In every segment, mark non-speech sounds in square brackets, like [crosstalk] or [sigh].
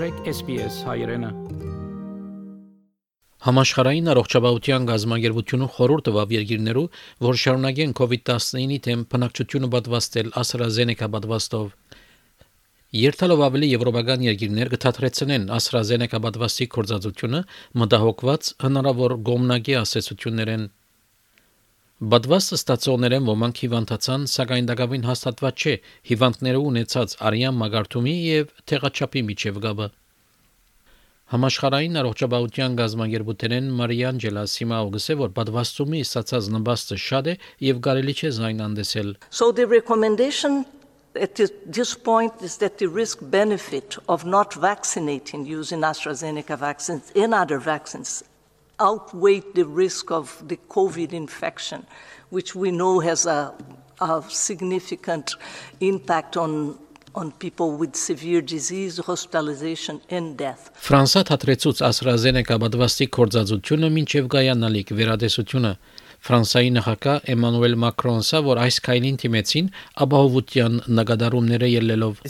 մտրեք SPS հայրենը Համաշխարհային առողջապահության գազագերբությունը խորհուրդ տվավ երկիրներու, որ շարունակեն COVID-19-ի թեմ բնակչությունը պատվաստել AstraZeneca պատվաստով։ Երթալով ավելի եվրոպական երկիրներ կթատրեցնեն AstraZeneca պատվաստի կորզածությունը մտահոգված հնարավոր գոմնակի ասացություններեն Բադվաստը ստացողներեն ոմանք հիվանդացան, սակայն դակավին հաստատված չէ հիվանդները ունեցած արյան մագարտումի եւ թեղաչափի միջև գաբը։ Համաշխարհային առողջապահության գազագերբութենեն Մարիան Ջելասիմա ուգսե որ բադվաստումի ստացած նպաստը շատ է եւ կարելի չէ զայն անդեսել։ So the recommendation at this point is that the risk benefit of not vaccinating using AstraZeneca vaccines and other vaccines outweigh the risk of the COVID infection, which we know has a, a significant impact on on people with severe disease, hospitalization and death. Ֆրանսա թատրեցուց AstraZeneca բադվաստի կորձածությունը մինչև գայանալիք վերադեսությունը Ֆրանսայի նախագահ Էմանուել Մակրոնսը, որ այս քայլին թիմեցին ապահովության նկատառումները ելնելով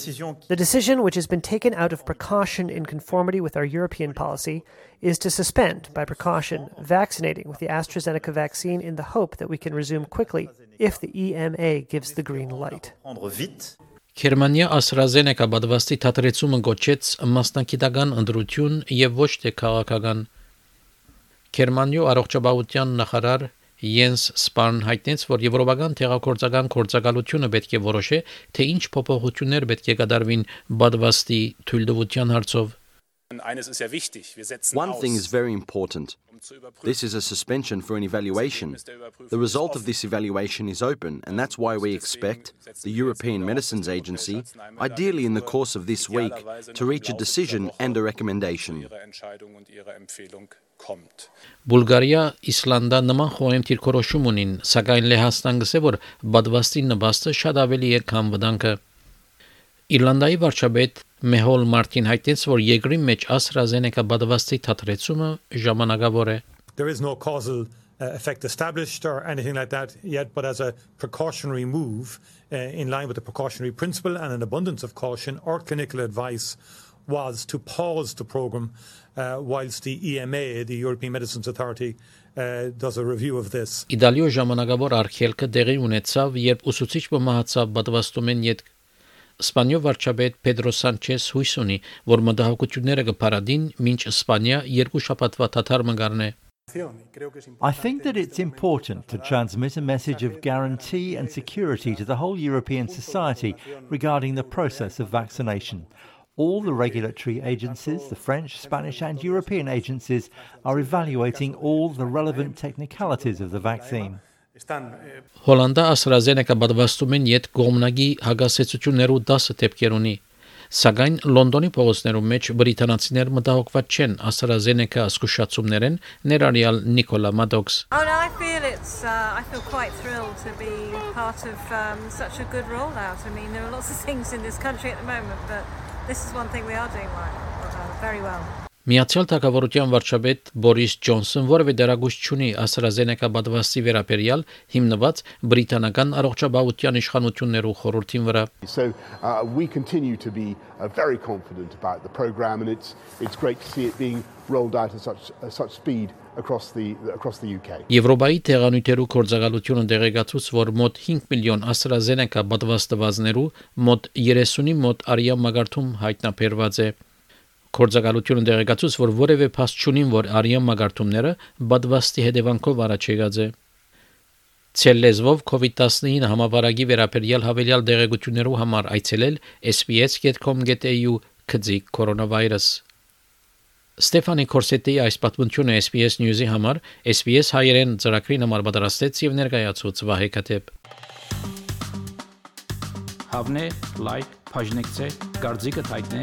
The decision which has been taken out of precaution in conformity with our European policy is to suspend by precaution vaccinating with the AstraZeneca vaccine in the hope that we can resume quickly if the EMA gives the green light. Գերմանիա AstraZeneca բադվաստի թատրեցումը գոչեց մասնակիտական ընդրություն եւ ոչ թե քաղաքական Գերմանիո առողջապահության նախարար Յենս Սպարն հայտնեց, որ եվրոպական տեղակորցական կորցակալությունը պետք է որոշե, թե ինչ փոփոխություններ պետք է կատարվին բադվաստի թույլտվության հարցով։ One thing is very important. This is a suspension for an evaluation. The result of this evaluation is open, and that's why we expect the European Medicines Agency, ideally in the course of this week, to reach a decision and a recommendation. Բուլղարիա, Իսլանդա նման խոհեմ թիրքորոշում ունին, սակայն Լեհաստան գսե որ բադվաստի նպաստը շատ ավելի է, քան վտանգը։ Իռլանդայի վարչապետ Մեհոլ Մարտին հայտնեց, որ երկրի մեջ AstraZeneca բադվաստի թատրեցումը ժամանակավոր է։ There is no causal uh, effect established or anything like that yet, but as a precautionary move, uh, in line with the precautionary principle and an abundance of caution, our clinical advice was to pause the programme uh, whilst the EMA, the European Medicines Authority, uh, does a review of this. Իտալիո ժամանակավոր արգելքը տեղի ունեցավ, երբ ուսուցիչը մահացավ բադվաստումեն յետ Իսպանիո վարչապետ Պեդրո Սանչես հույս ունի, որ մտահոգությունները կփարադին մինչ Իսպանիա երկու շաբաթվա թաթար մգարնե։ I think that it's important to transmit a message of guarantee and security to the whole European society regarding the process of vaccination. All the regulatory agencies, the French, Spanish, and European agencies, are evaluating all the relevant technicalities of the vaccine. Հոլանդա AstraZeneca պատվաստում են յետ գոմնագի հագասեցություններու 10 դեպքեր ունի։ Սակայն Լոնդոնի փողոցներում մեջ բրիտանացիներ մտահոգված չեն AstraZeneca զսկուշացումներեն ներառյալ Նիկոլա Մադոքս։ Oh no, I feel it's uh, I feel quite thrilled to be part of um, such a good rollout. I mean, there are lots of [laughs] things in this country at the moment, but this is one thing we are doing right, uh, very well. Միացյալ Թագավորության վարչապետ Բորիս Ջոնսոն որևէ դերակույս չունի AstraZeneca պատվաստի վերաբերյալ հիմնված բրիտանական առողջապահության իշխանություններու խորհրդին վրա։ So uh, we continue to be uh, very confident about the program and it's it's great to see it being rolled out at such at such speed across the across the UK. Եվրոպայի տեղանյութերու կորցակալությունը դեղեկացուց, որ մոտ 5 միլիոն AstraZeneca պատվաստվածներու մոտ 30-ի մոտ արիա մագարտում հայտնաբերված է։ Կորցակալությունը դեղեկացուց, որ որևէ փաստ չունին, որ արյան մագարտումները բադվաստի հետևանքով առաջ եկած է։ Ցելլեզվով COVID-19 համավարակի վերաբերյալ հավելյալ դեղեցություններու համար այցելել sbs.com.au քծիկ կորոնավիրուս Ստեփանի Կորսետի այս պատմությունը SBS News-ի համար SBS հայերեն ծրագրի համար պատրաստեց եւ ներկայացուց Վահե Կատեփ Հավնե լայք բաժնեկցե դարձիկը թայտնե